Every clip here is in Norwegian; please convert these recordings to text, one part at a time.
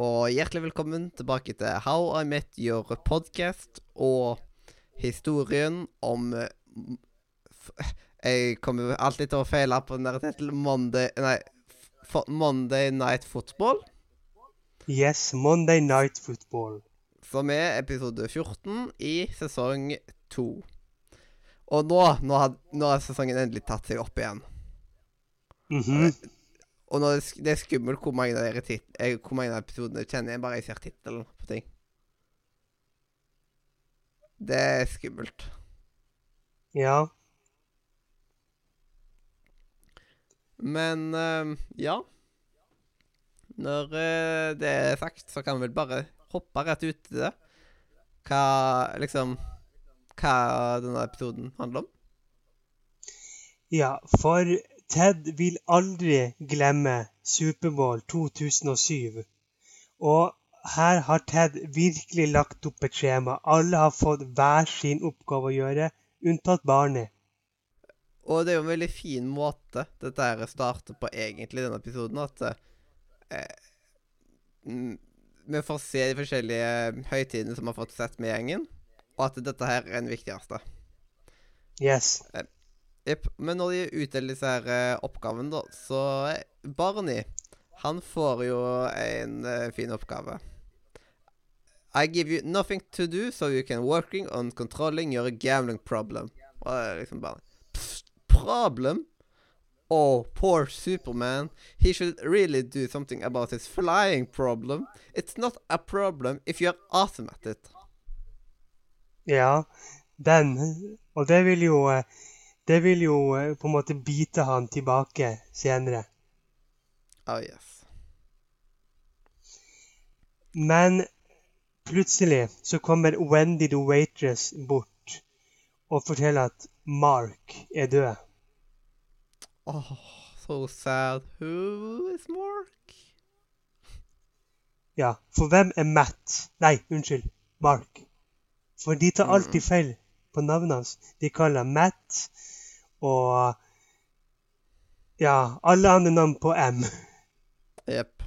Og hjertelig velkommen tilbake til How I Met Your Podcast og historien om eh, Jeg kommer alltid til å feile på den der tittelen Monday Nei, Monday Night Football, Yes, Monday Night Football. som er episode 14 i sesong 2. Og nå, nå har, nå har sesongen endelig tatt seg opp igjen. Mhm. Og nå er det, det er skummelt hvor mange av tit eh, Hvor mange av episodene kjenner jeg bare jeg ser tittelen på ting. Det er skummelt. Ja. Men uh, ja. Når uh, det er sagt, så kan vi vel bare hoppe rett ut i det. Hva liksom Hva denne episoden handler om. ja, for Ted vil aldri glemme Superbowl 2007. Og her har Ted virkelig lagt opp et skjema. Alle har fått hver sin oppgave å gjøre, unntatt barnet. Og det er jo en veldig fin måte dette her starter på egentlig, denne episoden. At eh, vi får se de forskjellige høytidene som vi har fått sett med gjengen, og at dette her er den viktigste. Yes. Jepp. Men når de utdeler disse her eh, oppgavene, da, så eh, Barney, han får jo en uh, fin oppgave. I give you nothing to do, so you can working on controlling your gambling problem. Og det er liksom bare problem? Oh, poor Superman. He should really do something about his flying problem. It's not a problem if you're awesome at it. Ja, den. Og det vil jo Det vil jo eh, på en måte bite han tilbake senere. Oh yes. Men plutselig så kommer Wendy the waitress bort og forteller at Mark er død. Oh, so sad. Who is Mark? Ja, for hvem er Matt? Nei, unnskyld. Mark. For de tar alltid feil på navnet hans. De kaller Matt og Ja, alle andre navn på M. Jepp.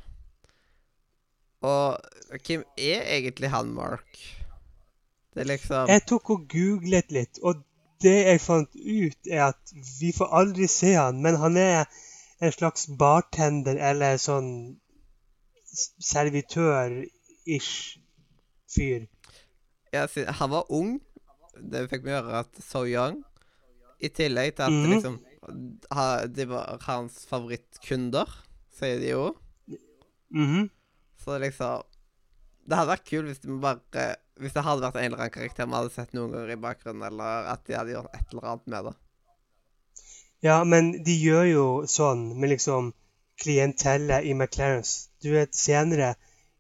Og hvem er egentlig han Mark? Det er liksom Jeg tok og googlet litt, og det jeg fant ut, er at vi får aldri se han, men han er en slags bartender eller sånn servitør-ish fyr. ja, Han var ung. Det fikk vi høre at So Young. I tillegg til at Mhm. liksom ha, De var hans favorittkunder, sier de jo. Mhm. Så liksom Det hadde vært kult hvis de bare Hvis det hadde vært en eller annen karakter vi hadde sett noen ganger i bakgrunnen, eller at de hadde gjort et eller annet med det. Ja, men de gjør jo sånn med liksom klientellet i McLarens. Du vet, senere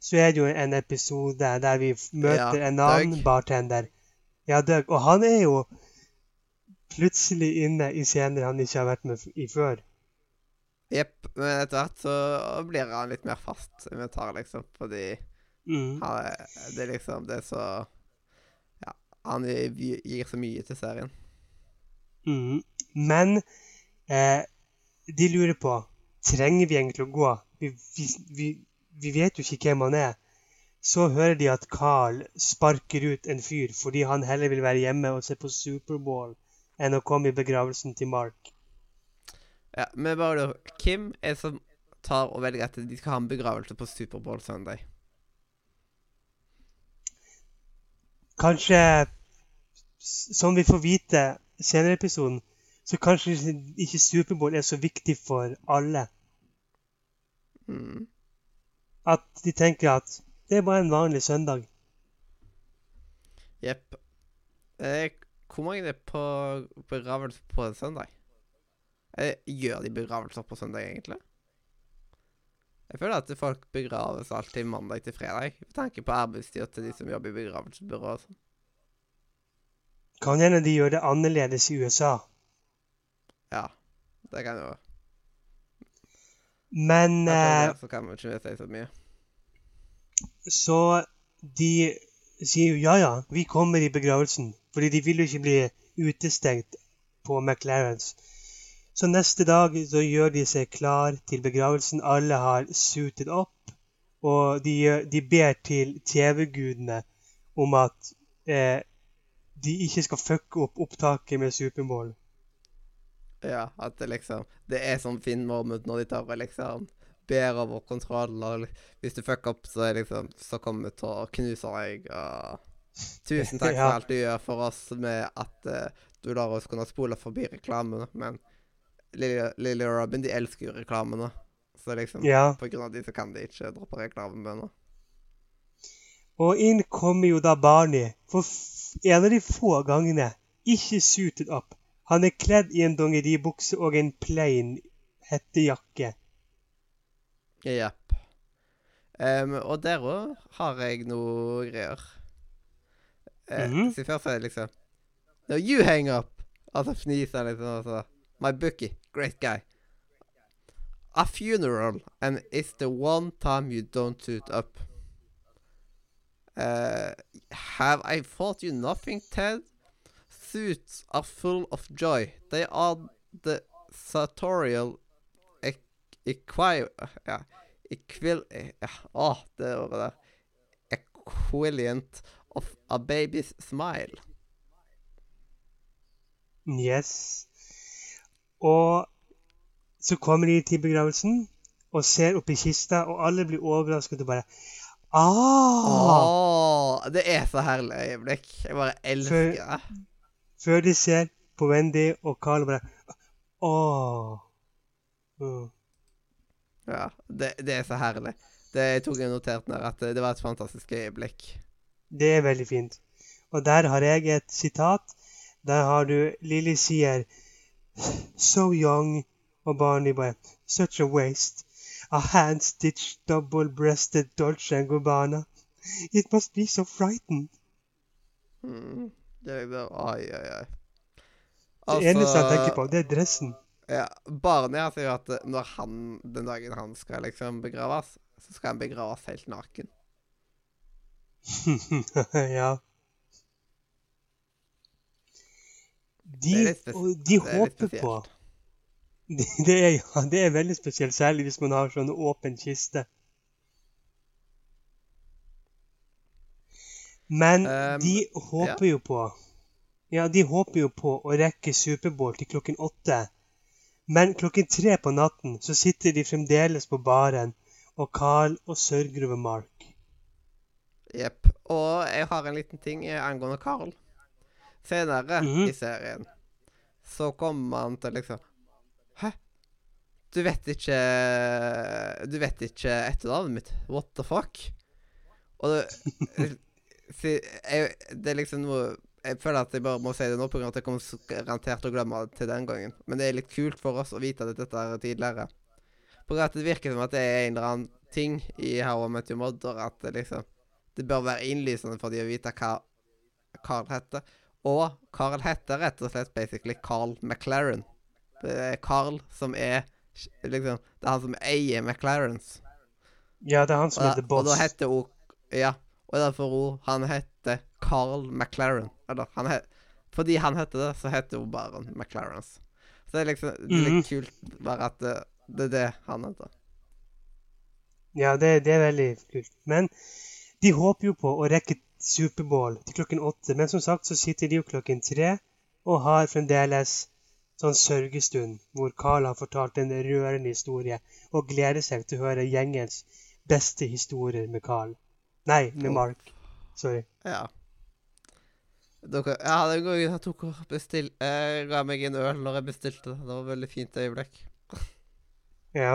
så er det jo en episode der vi møter Ja, en annen Doug. bartender. Ja, Doug. Og han er jo plutselig inne i scener han ikke har vært med i før. Jepp. Men etter hvert så blir han litt mer fast inventar, liksom, fordi Mm. han det er liksom Det er så Ja. Han gir så mye til serien. Mm. Men eh, de lurer på trenger vi egentlig å gå. Vi, vi, vi, vi vet jo ikke hvem han er. Så hører de at Carl sparker ut en fyr fordi han heller vil være hjemme og se på Superbowl enn å komme i begravelsen til Mark. Ja, Men bare da Hvem er det som tar og velger at de skal ha en begravelse på Superbowl søndag? Kanskje, som vi får vite senere i episoden, så kanskje ikke Superbowl er så viktig for alle. Mm. At de tenker at det er bare en vanlig søndag. Jepp. Eh, hvor mange er på begravelse på en søndag? Eh, gjør de begravelser på søndag, egentlig? Jeg føler at folk begraves alltid mandag til fredag, med tanke på arbeidstida til de som jobber i begravelsesbyrå. og sånn. Kan hende de gjør det annerledes i USA. Ja, det kan jo Men eh, Så kan man ikke si så mye. så de sier jo ja, ja, vi kommer i begravelsen. Fordi de vil jo ikke bli utestengt på McLarens. Så neste dag så gjør de seg klar til begravelsen. Alle har suited opp. Og de, de ber til TV-gudene om at eh, de ikke skal fucke opp opptaket med Superbowl. Ja, at det liksom Det er sånn fin moment når de tar og liksom ber over kontroll, og hvis du fucker opp, så er liksom Så kommer vi til å knuse deg, og Tusen takk for alt du gjør for oss med at uh, du lar oss kunne spole forbi reklamene, men Lille og Robin, de elsker jo reklamene. Så liksom Ja. På grunn av de så kan de ikke droppe reklamebønner. Og inn kommer jo da Barney, for en av de få gangene ikke suited up. Han er kledd i en dongeribukse og en plain hettejakke. Jepp. Um, og der òg har jeg noe greier. Eh. Så først er det liksom No, you hang up! Og så fniser han liksom, og så My bookie, great guy. A funeral, and it's the one time you don't suit up. Uh, have I fought you nothing, Ted? Suits are full of joy. They are the sartorial equi... Ja, equil... Ja, å, det ordet der. Equilient of a baby's smile. Yes. Og så kommer de til begravelsen og ser oppi kista, og alle blir overrasket og bare Ah! Åh, det er så herlig øyeblikk. Jeg bare elsker det. Før de ser på Wendy og Carl og bare Åh. Mm. Ja, det, det er så herlig. Det jeg tok jeg notert ned at det var et fantastisk øyeblikk. Det er veldig fint. Og der har jeg et sitat. Der har du Lilly sier So young. Og Barney bare Such a waste. A hand-stitched double-breasted Dolce and Gabbana. It must be so frightened. Mm. Det er liksom Oi, oi, oi. Det eneste jeg tenker på, det er dressen. Ja, Barney sier jo at når han, den dagen han skal liksom begraves, så skal han begraves helt naken. ja. De, de er håper på det, det, er, ja, det er veldig spesielt, særlig hvis man har sånn åpen kiste. Men Um, de håper jo på Ja, de håper jo på å rekke Superbowl til klokken åtte. Men klokken tre på natten så sitter de fremdeles på baren, og Carl og sørger over Mark. Jepp. Og jeg har en liten ting angående Carl. Senere Mhm. i serien så kommer han til liksom Hæ? Du vet ikke Du vet ikke etternavnet mitt? What the fuck? Og det, si, jeg, det er liksom noe Jeg føler at jeg bare må si det nå, pga. at jeg kommer garantert til å glemme det til den gangen. Men det er litt kult for oss å vite at dette er tidligere. På grunn av at det virker som at det er en eller annen ting i How I Met Your Mother at det liksom Det bør være innlysende for de å vite hva Carl heter. Og Carl heter rett og slett basically Carl McLaren. Det er Carl som er liksom Det er han som eier McLarens. Ja, det er han som da, er the og da heter hun Ja. Og derfor hun Han heter Carl McLaren. Eller han het Fordi han heter det, så heter hun bare McLarens. Så det er liksom Det er litt kult bare at det, det er det han heter. Ja, det, det er veldig kult. Men de håper jo på å rekke Superbowl til klokken åtte. Men som sagt så sitter de jo klokken tre og har fremdeles sånn sørgestund hvor Carl har fortalt en rørende historie og gleder seg til å høre gjengens beste historier med Carl. Nei, med Mark. Sorry. Ja. Dere, ja, den gangen Jeg tok og bestill, Jeg ga meg en øl når jeg bestilte det. Det var et veldig fint øyeblikk. Ja.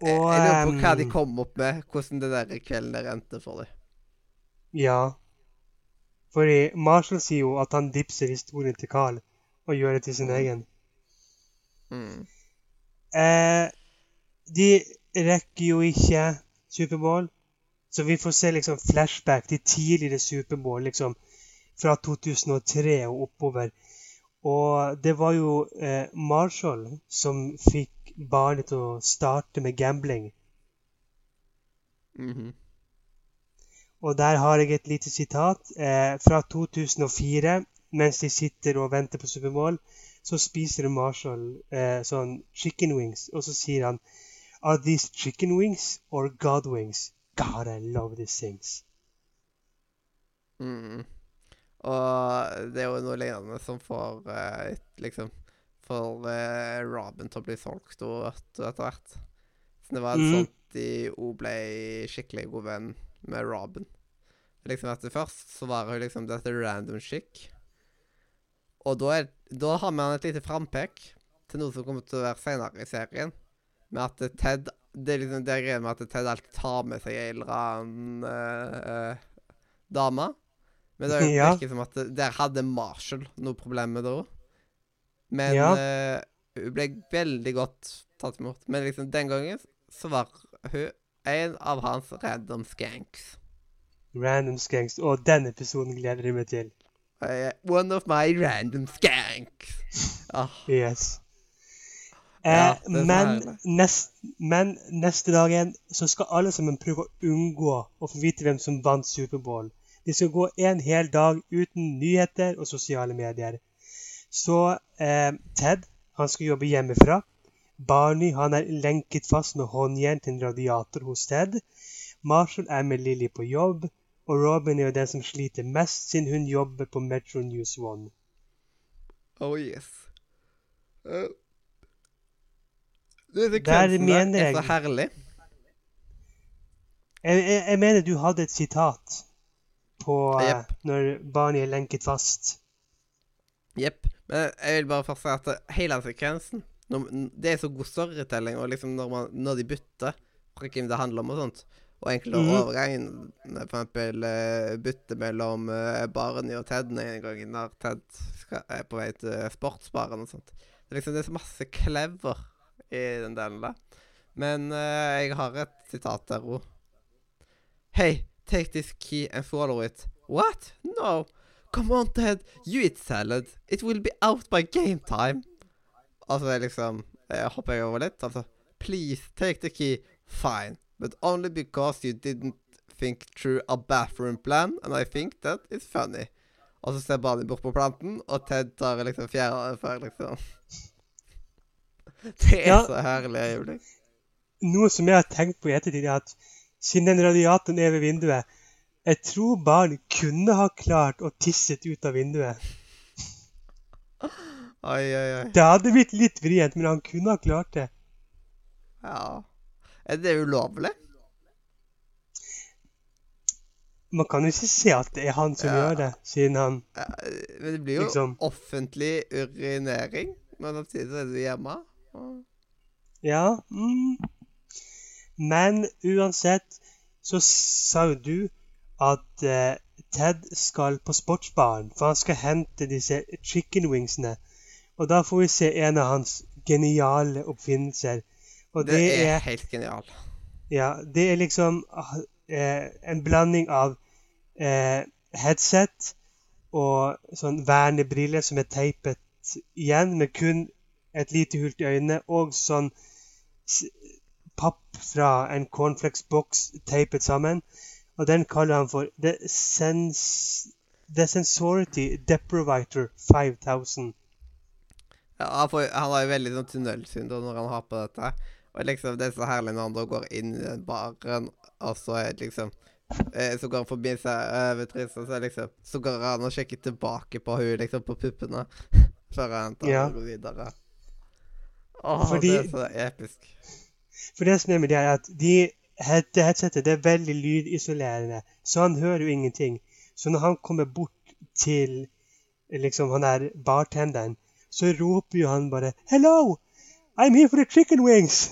Jeg, Og jeg lurer på hva de ehm, kom opp med, hvordan den der kvelden der endte for dem. Ja. Fordi Marshall sier jo at han dipser historien til Carl og gjør det til sin egen. Mm. Eh, de rekker jo ikke Superbowl. Så vi får se liksom flashback til tidligere Superbowl, liksom fra 2003 og oppover. Og det var jo eh, Marshall som fikk barnet til å starte med gambling. Mhm. Og der har jeg et lite sitat eh, fra 2004. Mens de sitter og venter på Supermål, så spiser Marshall eh, sånn chicken wings, og så sier han Are these chicken wings or God wings? God, I love these things. Mm. Og det er jo noe lignende som får eh, liksom For eh, Robin til å bli solgt og etter hvert. Så det var mm. sånn at de òg ble skikkelig god venn med Robin. Liksom etter Først så var hun liksom dette random chic. Og da, er, da har man et lite frampek til noe som kommer til å være senere i serien. Med at Ted Det er liksom det greia med at Ted alltid tar med seg ei eller annen uh, uh, dame. Men det Ja. ikke som at det- der hadde Marshall noe problem med det òg. Men Ja. uh, hun ble veldig godt tatt imot. Men liksom den gangen så var hun en av hans random skanks. Random skanks. Og den episoden gleder jeg meg til. Uh, one of my random skanks. Ah, Yes. Ja, Eh, men, nest, men neste dagen så skal alle sammen prøve å unngå å få vite hvem som vant Superbowl. De skal gå en hel dag uten nyheter og sosiale medier. Så eh, Ted han skal jobbe hjemmefra. Barney han er lenket fast med håndjern til en radiator hos Ted. Marshall er med Lily på jobb. Og Robin er jo den som sliter mest, siden hun jobber på Metro News One. oh yes. Uh, mener der er så herlig. Jeg, jeg, jeg mener du hadde et sitat på yep. uh, når Barney er lenket fast. Jepp. Men jeg vil bare først si at hele hele sekvensen når, Det er så god storytelling, og liksom når, man, når de bytter fra hvem det handler om og sånt, og egentlig mm. overganger, for eksempel eh, bytte mellom uh, Barney og Ted en gang når Ted skal, er på vei til sportsbaren og sånt. Det er liksom det er så masse clever i den delen der. Men uh, jeg har et sitat der òg. Hey, take this key and follow it. What? No. Come on, Ted. You eat salad. It will be out by game time. Altså, er liksom Jeg hopper jeg over litt. Altså, please take the key. Fine. But only because you didn't think through a bathroom plan, and I think that is funny. Og så ser Barney bort på planten, og Ted tar liksom fjerde før, liksom. Det er Ja. så herlig øyeblikk. Noe som jeg har tenkt på i ettertid, er at siden den radiatoren er ved vinduet Jeg tror barn kunne ha klart å tisse ut av vinduet. Oi, oi, oi. Det hadde blitt litt vrient, men han kunne ha klart det. Ja. Er det ulovlig? Man kan jo ikke se at det er han som Ja. gjør det, siden han Ja, men det blir jo Liksom. offentlig urinering. Men samtidig er du hjemme. og- Ja. Mm. Men uansett så sa jo du at eh, Ted skal på sportsbaren, for han skal hente disse chicken wingsene. Og da får vi se en av hans geniale oppfinnelser. Og Det, det, er helt genial. ja, det er liksom eh, en blanding av eh, headset og sånn vernebriller som er teipet igjen, med kun et lite hull i øynene, og sånn papp fra en cornflakesboks teipet sammen. Og den kaller han for The, sens The Sensority Deprivator 5000. Ja, han, får, han har jo veldig sånn tunnelsyn når han har på dette. Og liksom, det er så herlig når han da går inn i den baren, og så er det liksom eh, Så går han forbi seg over trynet, så er liksom Så går han og sjekker tilbake på hun liksom på puppene. Før han tar Ja. går videre. Åh, Fordi- det er så episk. For det som er med det, er at de head headsetet det er veldig lydisolerende, så han hører jo ingenting. Så når han kommer bort til liksom han er bartenderen, så roper jo han bare 'Hello! I'm here for the chicken wings!'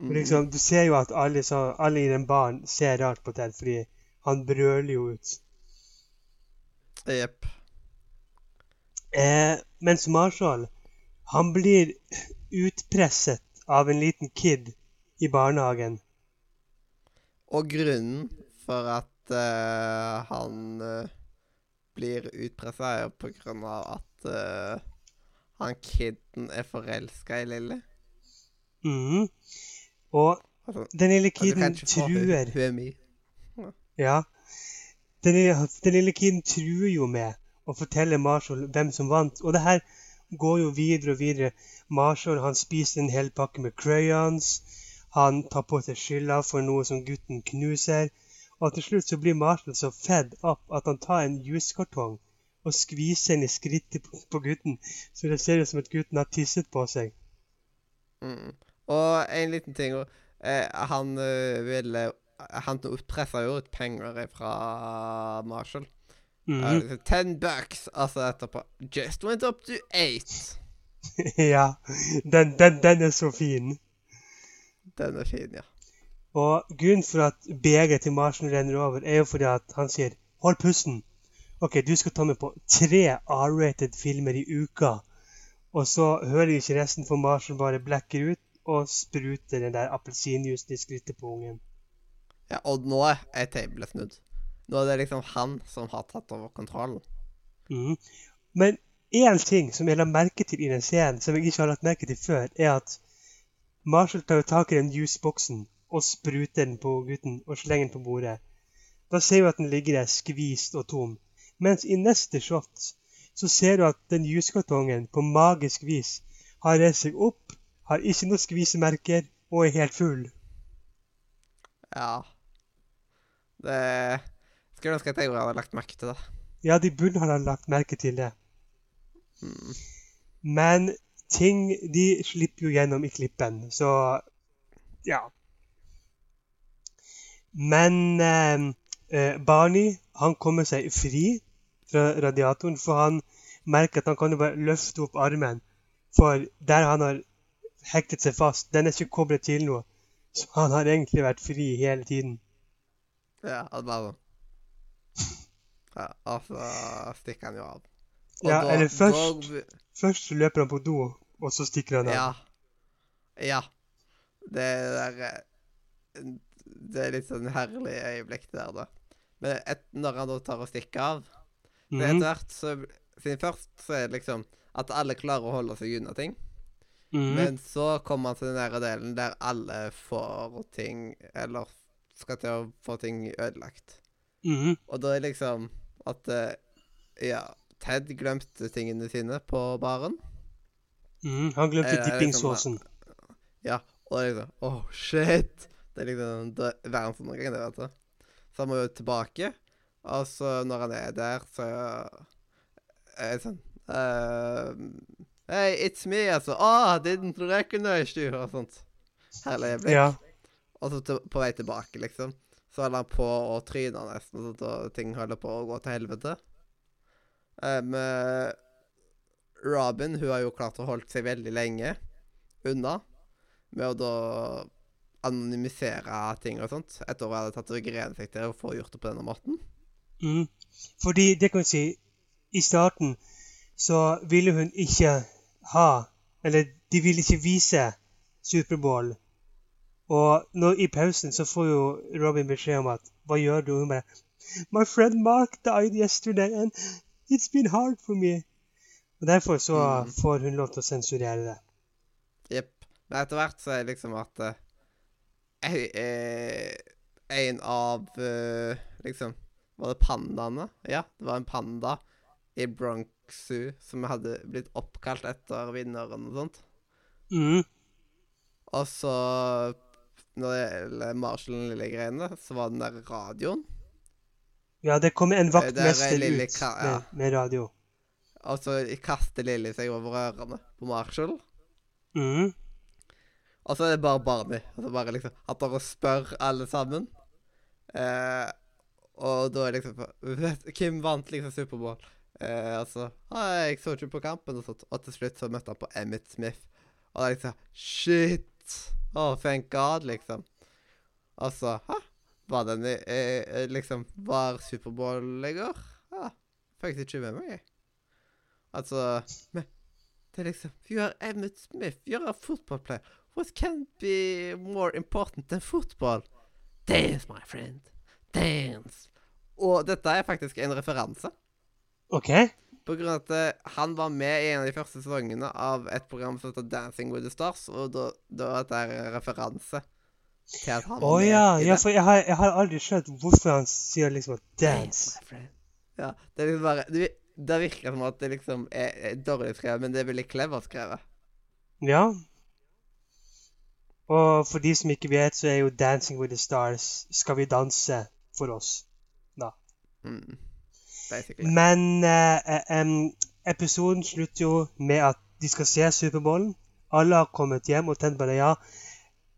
Mm. Liksom, du ser jo at alle, så, alle i den baren ser rart på Ted, fordi han brøler jo ut. Jepp. Eh, mens Marshall, han blir utpresset av en liten kid i barnehagen. Og grunnen for at uh, han uh, blir utpressa, er jo på grunn av at uh, han kiden er forelska i Lilly. Mhm. Og Altså, den lille altså, kiden truer Hun er mi. Ja. Den lille, den lille kiden truer jo med å fortelle Marshall hvem som vant. Og det her går jo videre og videre. Marshall han spiser en hel pakke med crayons. Han tar på seg skylda for noe som gutten knuser. Og til slutt så blir Marshall så fed up at han tar en juskartong og skviser den i skrittet på, gutten, så det ser ut som at gutten har tisset på seg. Mm. Og en liten ting òg. eh, Han eh, ville Han pressa jo ut penger fra Marshall. Ja, liksom, Ten bucks, altså etterpå Just went up to eight. ja, den, den, den er så fin. Den er fin, ja. Og grunnen for at begeret til Marsen renner over, er jo fordi at han sier 'hold pusten'. OK, du skal ta med på tre R-rated filmer i uka. Og så hører ikke resten, for Marsen bare blekker ut og spruter den der appelsinjuicen i skrittet på ungen. ja. Og nå er tablet snudd. Nå er det liksom han som har tatt over kontrollen. Mm. Men én ting som jeg la merke til i den scenen, som jeg ikke har lagt merke til før, er at Marshall tar tak i den juiceboksen og spruter den på gutten og slenger den på bordet. Da ser vi at den ligger der skvist og tom. Mens i neste shot så ser du at den juicekartongen på magisk vis har reist seg opp, har ikke noen skvisemerker og er helt full. Ja. Det Skulle ønske at jeg hadde lagt merke til det. Ja, de burde ha lagt merke til det. Mm. Men ting de slipper jo gjennom i klippen, så ja. Men eh, eh, Barney han kommer seg fri fra radiatoren, for han merker at han kan jo bare løfte opp armen. For der han har hektet seg fast, den er ikke koblet til noe. Så han har egentlig vært fri hele tiden. Ja, han bare. Ja, og så stikker han jo av. Ja, eller først- da- Først løper han på do, og så stikker han av. Ja. Ja. Det der eh, Det er litt sånn herlig øyeblikk der, da. Men et, når han da tar og stikker av mm Mhm, Etter hvert så Siden først så er det liksom at alle klarer å holde seg unna ting. Mm. Men så kommer han til den nære delen der alle får ting Eller skal til å få ting ødelagt. Mm. Og da er liksom at eh, Ja, Ted glemte tingene sine på baren. Mhm, Han glemte Er Liksom, dippingsåsen. Ja, og det er liksom Oh, shit! Det er liksom det er verdensundergang, det, vet du. Så han må jo tilbake. Og så når han er der, så er det sånn uh, Hey, it's me, altså. Oh, didn't recognize you, og sånt. Herlig øyeblikk. Ja. Og så til, på vei tilbake, liksom, så holder han på å tryne nesten, sånt, og ting holder på å gå til helvete. Med Robin, hun har jo klart å holde seg veldig lenge unna, med å da anonymisere ting og sånt, etter å ha tatt gren seg til å få gjort det på denne måten. Mm. Fordi, det kan vi si, i starten så ville hun ikke ha, eller de ville ikke vise Superbowl. Og nå i pausen så får jo Robin beskjed om at, hva gjør du? Og hun bare, My friend Mark died yesterday, and it's been hard for me. Og derfor så Mm. får hun lov til å sensurere det. Jepp. Men etter hvert så er det liksom at uh, jeg, En av uh, Liksom Var det pandaene? Ja, det var en panda i Bronx Zoo som hadde blitt oppkalt etter vinneren og sånt. Mm. Og så Når det gjelder Marshall-lille greiene, så var den der radioen. Ja, det kommer en er vaktmester lille ut ja. med, med radio. Og så kaster Lilly seg over ørene på Marshall. Mm. Og så er det bare Barney. Altså bare liksom At dere spør alle sammen. Eh, og da er liksom vet, Hvem vant liksom Superbowl? Eh, altså ah, 'Jeg så ikke på kampen', og sånt. Og til slutt så møtte han på Emmett Smith. Og det er liksom Shit! Oh, thank God, liksom. Og så Hæ? Var den eh, Liksom Var Superbowl i går? Ja. Fikk ikke med meg, jeg. Altså Men det er liksom You are Emmett Smith. You are a football player. What can be more important than football? Dance, my friend. Dance. Og dette er faktisk en referanse. OK? På grunn av at eh, han var med i en av de første sesongene av et program som heter Dancing with the Stars, og da, da er dette en referanse til at han Å med ja. ja. For jeg har, jeg har aldri skjønt hvorfor han sier liksom at Dance. Ja, det liksom bare Det, det virker som at det liksom er, er dårlig skrevet, men det er veldig clever skrevet. Ja. Og for de som ikke vet, så er jo 'Dancing with the Stars' Skal vi danse for oss. Mm. Men eh, eh, em, episoden slutter jo med at de skal se Superbowlen. Alle har kommet hjem, og Ted bare ja.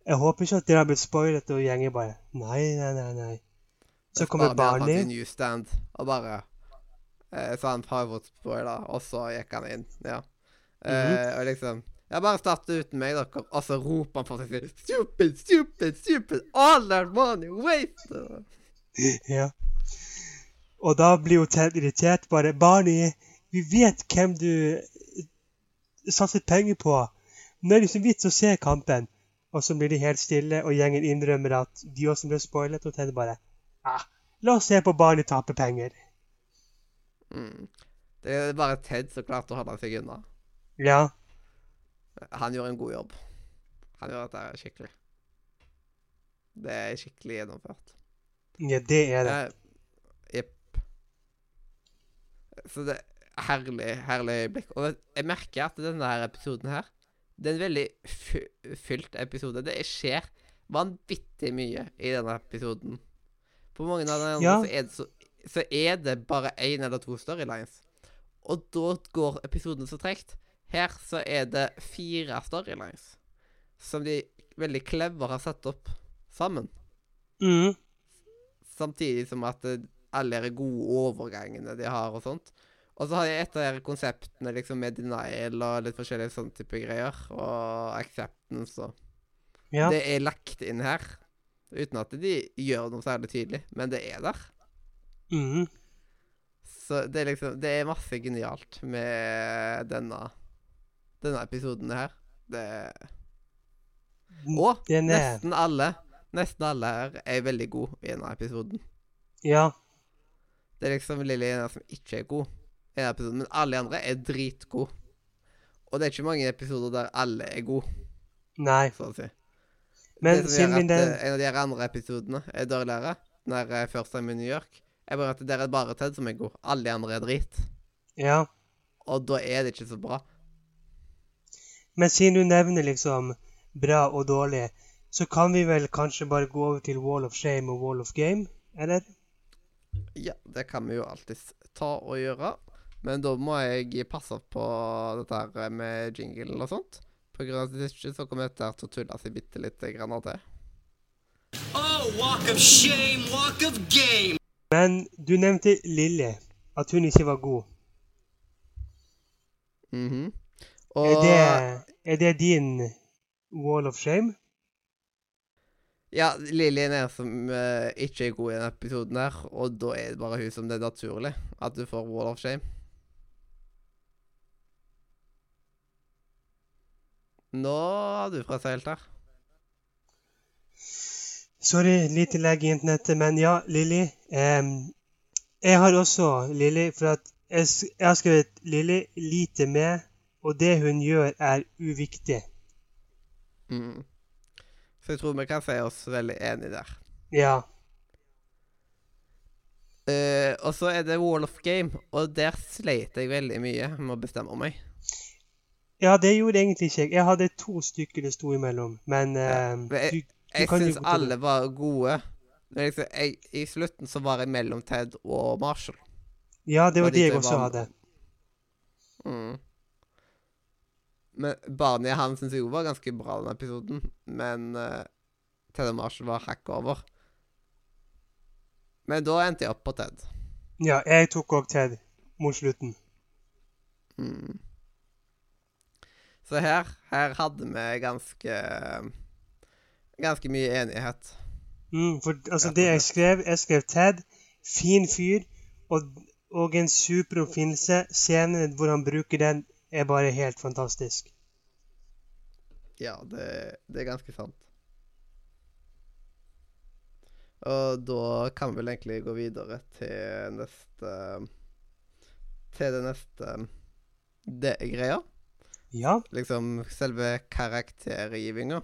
Jeg håper ikke at dere har blitt spoilet, og gjengen bare nei, nei, nei. nei. Så kommer Barney. Fant en newsstand og bare eh, Så han favorittspoiler, og så gikk han inn. Ja. eh, og liksom Ja, bare start uten meg, dere. Og så roper han for seg selv Stupid, stupid, stupid! All that money wasted! Ja. Og da blir jo Ted irritert. Bare 'Barney, vi vet hvem du eh, satset penger på. Nå er det vits å se kampen.' Og så blir de helt stille, og gjengen innrømmer at de også ble spoilet, og Ted bare ah, 'La oss se på Barney tape penger'. Mm. Det er bare Ted som klarte å holde seg unna. Ja. Han gjør en god jobb. Han gjør dette skikkelig. Det er skikkelig gjennomført. ja, det er det. Eh, Jepp. Så det er herlig, herlig øyeblikk. Og jeg merker at denne episoden her, det er en veldig fy- fylt episode. Det skjer vanvittig mye i denne episoden. På mange av de andre Ja. så, det så, så er det bare én eller to storylines. Og da går episoden så tregt. Her så er det fire storylines som de veldig clever har satt opp sammen. Mm. Samtidig som at alle de gode overgangene de har og sånt. Og så har jeg et av de konseptene liksom med denial og litt forskjellige sånne type greier. Og acceptance og Ja. Det er lagt inn her. Uten at de gjør noe særlig tydelig, men det er der. Mm. Så det er liksom Det er masse genialt med denne denne episoden her. Det Og er nesten alle Nesten alle her er veldig gode i denne episoden. Ja. Det er liksom Lilly som ikke er god i episode, men alle de andre er dritgode. Og det er ikke mange episoder der alle er gode, Nei. så å si. Men siden min den eh, en av de andre episodene er dårligere, Når jeg først er Time New York, er bare at der er bare Ted som er god. Alle de andre er drit. Ja. Og da er det ikke så bra. Men siden du nevner liksom bra og dårlig, så kan vi vel kanskje bare gå over til Wall of Shame og Wall of Game, eller? Ja, det kan vi jo alltids ta og gjøre. Men da må jeg passe på dette her med jingle og sånt. På grunn av at hvis ikke så kommer dette her til å tulle seg bitte litt grann til. Oh, walk of shame, walk of game. Men du nevnte Lilly, at hun ikke var god. Mhm. Og Er det, er det din Wall of Shame? Ja, Lilly er den som uh, ikke er god i denne episoden her, og da er det bare hun som det er naturlig at du får Wall of Shame. Nå har du fra seg helt her. Sorry, lite legg i internettet, men ja, Lilly. em, jeg har også Lilly, for at jeg, jeg har skrevet Lilly lite med, og det hun gjør, er uviktig. Mm. Så jeg tror vi kan si oss veldig enige der. Ja. Uh, og så er det Wall of Game, og der sleit jeg veldig mye med å bestemme meg. Ja, det gjorde egentlig ikke jeg. Jeg hadde to stykker det sto imellom, men Ja, men jeg- du, du Jeg syns alle var gode. Men liksom, jeg, I slutten så var jeg mellom Ted og Marshall. Ja, det var det jeg også hadde. Mm. Men Barney han syns jeg jo var ganske bra den episoden, men uh, Ted og Marshall var hakk over. Men da endte jeg opp på Ted. Ja, jeg tok òg Ted mot slutten. Mm. Så her, her hadde vi ganske Ganske mye enighet. Mm, for altså, det jeg skrev Jeg skrev Ted, fin fyr, og, og en super oppfinnelse. Scenen hvor han bruker den, er bare helt fantastisk. Ja, det, det er ganske sant. Og da kan vi vel egentlig gå videre til neste Til det neste det greia. Ja. Liksom selve karaktergivinga.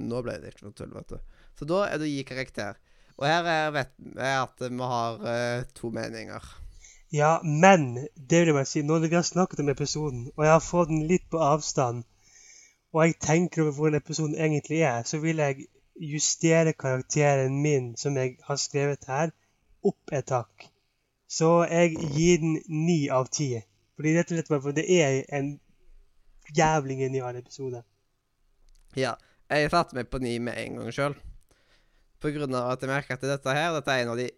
Nå ble det ikke noe tull, vet du. Så da er det å gi karakter. Og her er, vet jeg at vi har uh, to meninger. Ja, men det vil jeg bare si, nå når vi har snakket om episoden, og jeg har fått den litt på avstand, og jeg tenker over hvordan episoden egentlig er, så vil jeg justere karakteren min, som jeg har skrevet her, opp et hakk. Så jeg gir den ni av ti. Fordi rett og slett bare for det er en jævlig genial episode. Ja. Jeg satte meg på ni med en gang sjøl. På grunn av at jeg merker at dette her Dette er en av de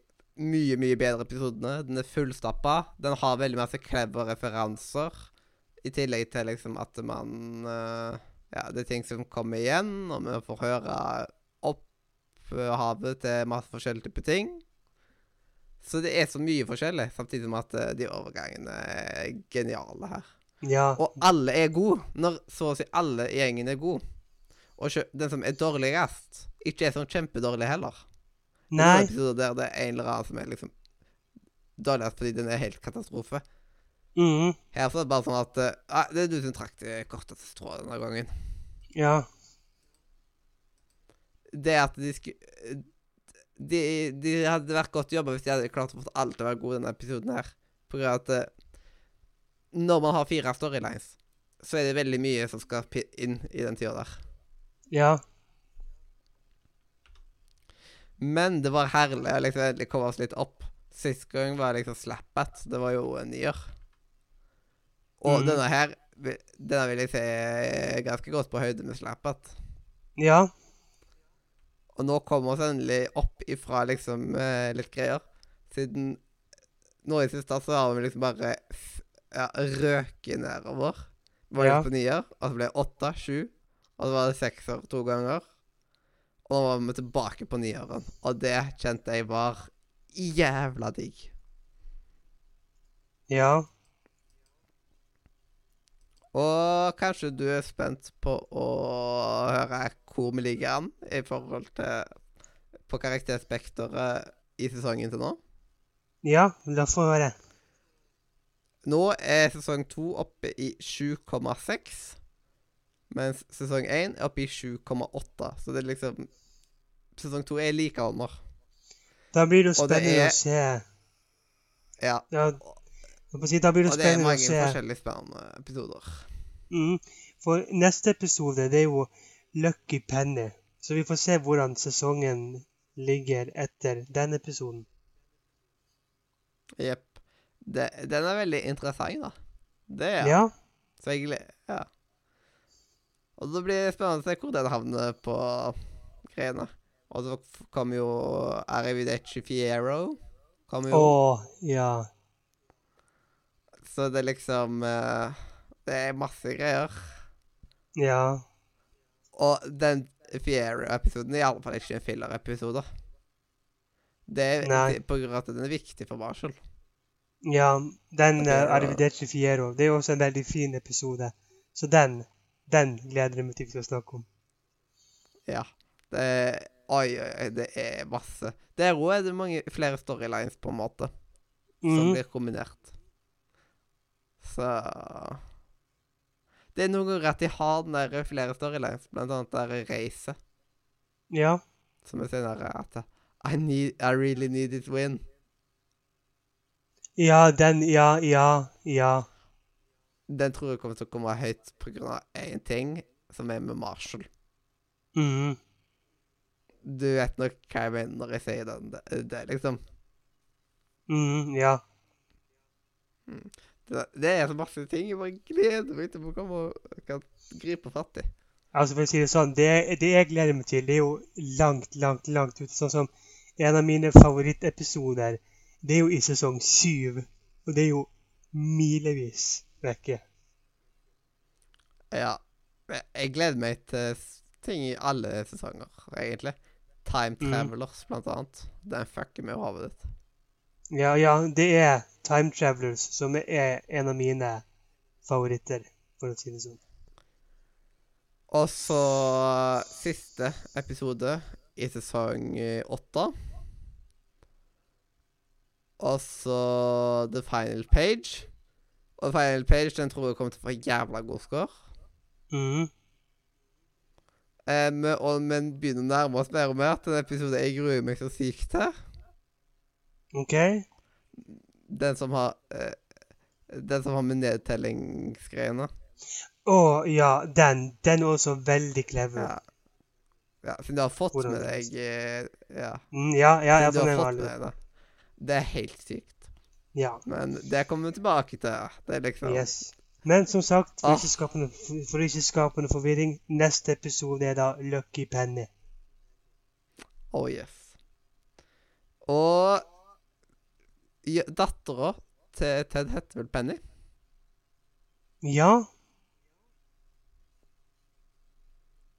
mye, mye bedre episodene. Den er fullstappa. Den har veldig masse clever referanser. I tillegg til liksom at man eh, Ja, det er ting som kommer igjen, og vi får høre opphavet til masse forskjellige typer ting. Så det er så mye forskjellig, samtidig som at eh, de overgangene er geniale her. Ja. Og alle er gode, når så å si alle i gjengen er gode. Og den som er dårligst, ikke er sånn kjempedårlig heller. Det er Nei. noen der det er en eller annen som er liksom dårligst fordi den er helt katastrofe. Mhm. Her så er det bare sånn at eh, ah, Det er du som trakk det korteste strået denne gangen. Ja. Det at de skulle de, de hadde vært godt jobba hvis de hadde klart å få alle til å være gode i denne episoden her. På grunn av at uh, når man har fire storylines, så er det veldig mye som skal inn i den tida der. Ja. Men det var herlig å liksom endelig komme oss litt opp. Sist gang var liksom Slappat. Det var jo en nier. Og mm. denne her Denne vil jeg si er ganske godt på høyde med Slappat. Ja. Og nå kommer vi endelig opp ifra liksom eh, litt greier. Siden nå i siste så har vi liksom bare ja, røket nedover. Var Ja. litt på nier, og så ble det åtte, sju, og så var det sekser to ganger. Og nå var vi tilbake på nieren, og det kjente jeg var jævla digg. Ja. Og kanskje du er spent på å høre hvor vi ligger an i forhold til på karakterspekteret i sesongen til nå? Ja, la få høre. Nå er sesong to oppe i 7,6, mens sesong én er oppe i 7,8. Så det er liksom Sesong to er like under. Da blir det jo spennende er- å se. Ja. Ja, si, da blir det Og det er mange se. forskjellige spennende episoder. Mm. For neste episode, det er jo Lucky Penny. Så vi får se hvordan sesongen ligger etter den episoden. Jepp. Den er veldig interessant, da. Det er. Ja. Så jeg Ja. Og det blir spennende å se hvor den havner på greiene. Og så kommer jo Arrivederci Fiero. Kommer jo. Å, ja. Så det er liksom eh, Det er masse greier. Ja. Og den Fiero-episoden er i alle fall ikke en filler-episode. Det er Nei. på grunn av at den er viktig for Marshall. Ja, den uh, ja. Fiero, det er jo også en veldig fin episode. Så den, den gleder jeg meg til å snakke om. Ja. Det er Oi, oi, oi, det er masse. Der òg er det mange flere storylines, på en måte. som Mhm. blir kombinert. Så Det er ganger at de har den der flere storylines, blant annet der Reise. Ja. som er der at I, need, I really need this win. Ja, den Ja, ja, ja. Den tror jeg kommer til å komme høyt på grunn av én ting, som er med Marshall. Mhm. Du vet nok hva jeg mener når jeg sier den. Det, det liksom Mm, ja. det, det er så masse ting jeg bare gleder meg til å komme og kan gripe fatt i. Altså, for å si det sånn, det, det jeg gleder meg til, det er jo langt, langt, langt ute. Sånn som en av mine favorittepisoder, det er jo i sesong syv. Og det er jo milevis vekke. Ja. Jeg- gleder meg til ting i alle sesonger, egentlig. Time Travelers, Travelers, blant annet. Den fucker med hodet ditt. Ja, ja, det er Time Travelers som er en av mine favoritter, for å si det sånn. Og så siste episode i sesong eh, åtte. Og så The Final Page. Og The Final Page den tror jeg kommer til å få jævla god score. Mhm. Um, og, men begynner å nærme oss mer og mer til en episode jeg gruer meg så sykt til. OK? Den som har eh, Den som har med nedtellingsgreiene. Å ja, den. Den er også veldig clever. Ja. ja. Siden du har fått Hvordan med deg eh, Ja. Mm, ja, ja, jeg du har fått med med det. Det er helt sykt. Ja. Men det kommer vi tilbake til. Det er liksom Yes. Men som sagt, for Ah. ikke skapende, for ikke skapende forvirring, neste episode er da Lucky Penny. Oh yes. Og dattera til Ted heter vel Penny? Ja,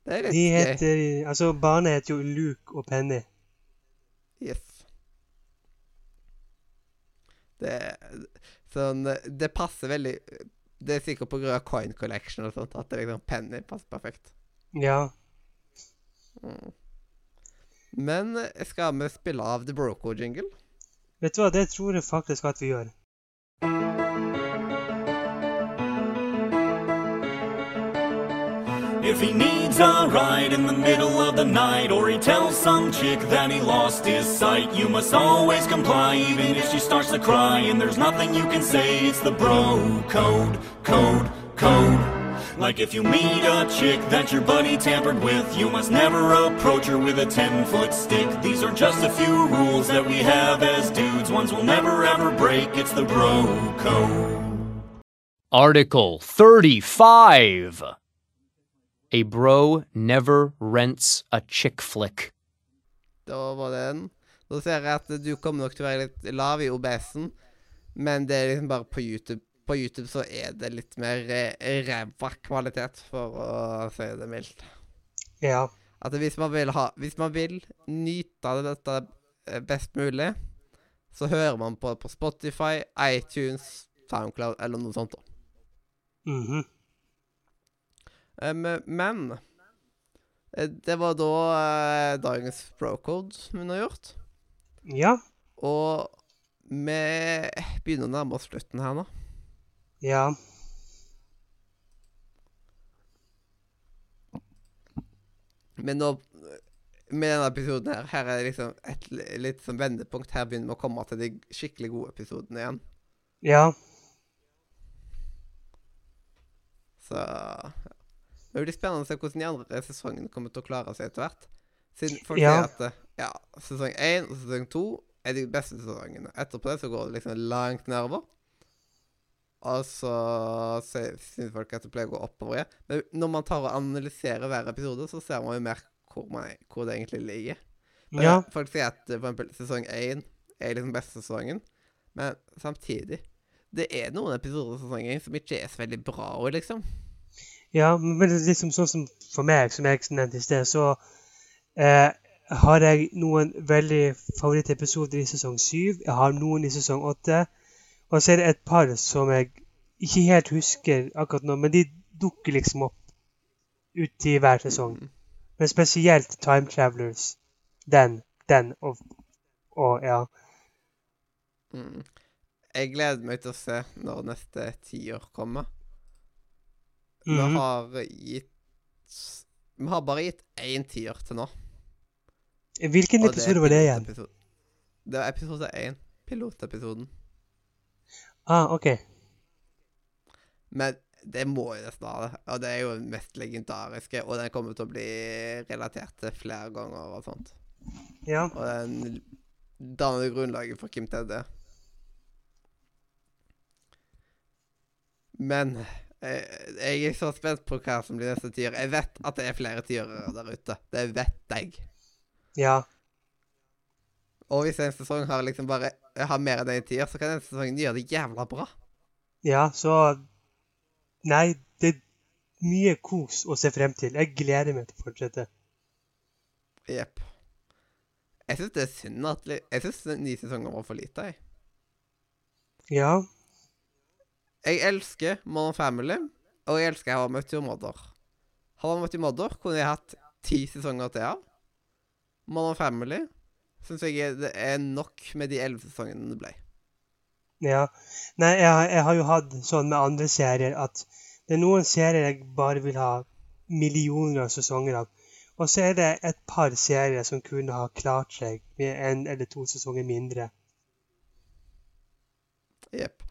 Det er litt de gøy. heter Altså, barnet heter jo Luke og Penny. Yes. Det Sånn Det passer veldig Det er sikkert på grunn av coin collection og sånt at det liksom Penny passer perfekt. Ja. Men skal vi spille av The Broco-jingle? Vet du hva, det tror jeg faktisk at vi gjør. If he needs a ride in the middle of the night, or he tells some chick that he lost his sight, you must always comply, even if she starts to cry. And there's nothing you can say, it's the bro code, code, code. Like if you meet a chick that your buddy tampered with, you must never approach her with a 10 foot stick. These are just a few rules that we have as dudes, ones we'll never ever break. It's the bro code. Article 35. A bro never rents a chick flick. Da var den. Da ser jeg at du kommer nok til å være litt lav i OBS-en, men det er liksom bare på YouTube. På YouTube så er det litt mer eh, ræva kvalitet, for å si det mildt. Ja. At hvis man vil ha Hvis man vil nyte av dette eh, best mulig, så hører man på på Spotify, iTunes, Soundcloud eller noe sånt. Mm Mhm. um, men eh, det var da eh, dagens Procode hun har gjort. Ja. Og vi begynner å nærme oss slutten her nå. Ja. Men nå Med denne episoden her, her er det liksom et litt sånn vendepunkt. Her begynner vi å komme til de skikkelig gode episodene igjen. Ja. Så. Det blir spennende å se hvordan de andre sesongene kommer til å klare seg etter hvert. Siden folk Ja. sier at eh, ja, sesong én og sesong to er de beste sesongene. Etterpå det så går det liksom langt nedover. Og så syns folk at det pleier å gå oppover igjen. Men når man tar og analyserer hver episode, så ser man jo mer hvor, man, hvor det egentlig ligger. Men Ja. Folk sier at eh, for eksempel sesong én er liksom beste sesongen, men samtidig Det er noen episoder av sesong én som ikke er så veldig bra òg, liksom. Ja, men liksom sånn som for meg, som jeg nevnte i sted, så eh, har jeg noen veldig favorittepisoder i sesong syv. Jeg har noen i sesong åtte. Og så er det et par som jeg ikke helt husker akkurat nå, men de dukker liksom opp uti hver sesong. Men spesielt Time Travelers. Den, den og, og ja. Mm. Jeg gleder meg til å se når neste tiår kommer. Vi Mhm. har gitt Vi har bare gitt én tiår til nå. Hvilken episode det var det igjen? Episode, Det var episode én. Pilotepisoden. Ah, OK. Men det må jo nesten ha det. Og det er jo den mest legendariske, og den kommer til å bli relatert til flere ganger og sånt. Ja. Og den danner grunnlaget for Kim Tedde. Men jeg, jeg er så spent på hva som blir neste tiår. Jeg vet at det er flere tiårer der ute. Det vet jeg. Ja. Og hvis en sesong har liksom bare har mer enn én tier, så kan denne sesongen gjøre det jævla bra. Ja, så Nei, det er mye kos å se frem til. Jeg gleder meg til å fortsette. Jepp. Jeg syns det er synd at Jeg syns ni sesonger var for lite, jeg. Ja. Jeg elsker Modern Family, og jeg elsker How I Met Your Mother. How I Met Your Mother kunne jeg hatt ti sesonger til av. Modern Family syns jeg det er nok med de elleve sesongene det ble. Ja. Nei, jeg, jeg har jo hatt sånn med andre serier at det er noen serier jeg bare vil ha millioner av sesonger av. Og så er det et par serier som kunne ha klart seg med en eller to sesonger mindre. Jepp.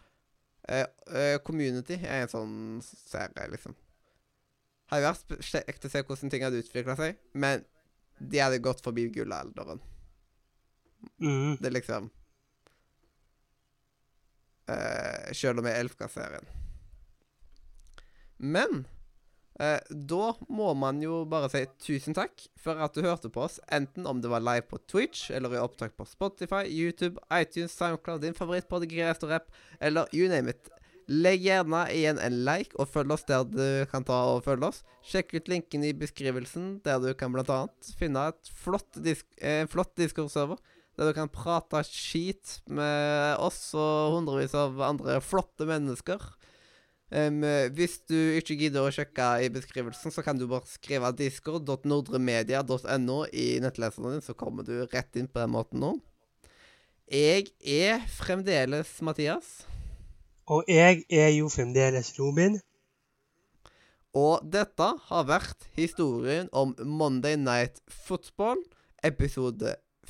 Eh, eh, Community er en sånn serie, liksom. Hadde vært kjekt å se hvordan ting hadde utvikla seg, men de hadde gått forbi gullalderen. Mhm. Det er liksom uh, Selv om jeg elsker serien. Men uh, da må man jo bare si tusen takk for at du hørte på oss, enten om det var live på Twitch, eller i opptak på Spotify, YouTube, iTunes, SoundCloud, din favorittpodcast-rap, eller you name it. Legg gjerne igjen en like, og følg oss der du kan ta og følge oss. Sjekk ut linken i beskrivelsen, der du kan annet finne et flott disk en flott Discord-server der du kan prate skit med oss og hundrevis av andre flotte mennesker. Um, hvis du ikke gidder å sjekke i beskrivelsen, så kan du bare skrive discord.nordremedia.no i nettleseren din, så kommer du rett inn på den måten nå. Jeg er fremdeles Mathias, Og jeg er jo fremdeles Robin. og dette har vært historien om Monday Night Football, episode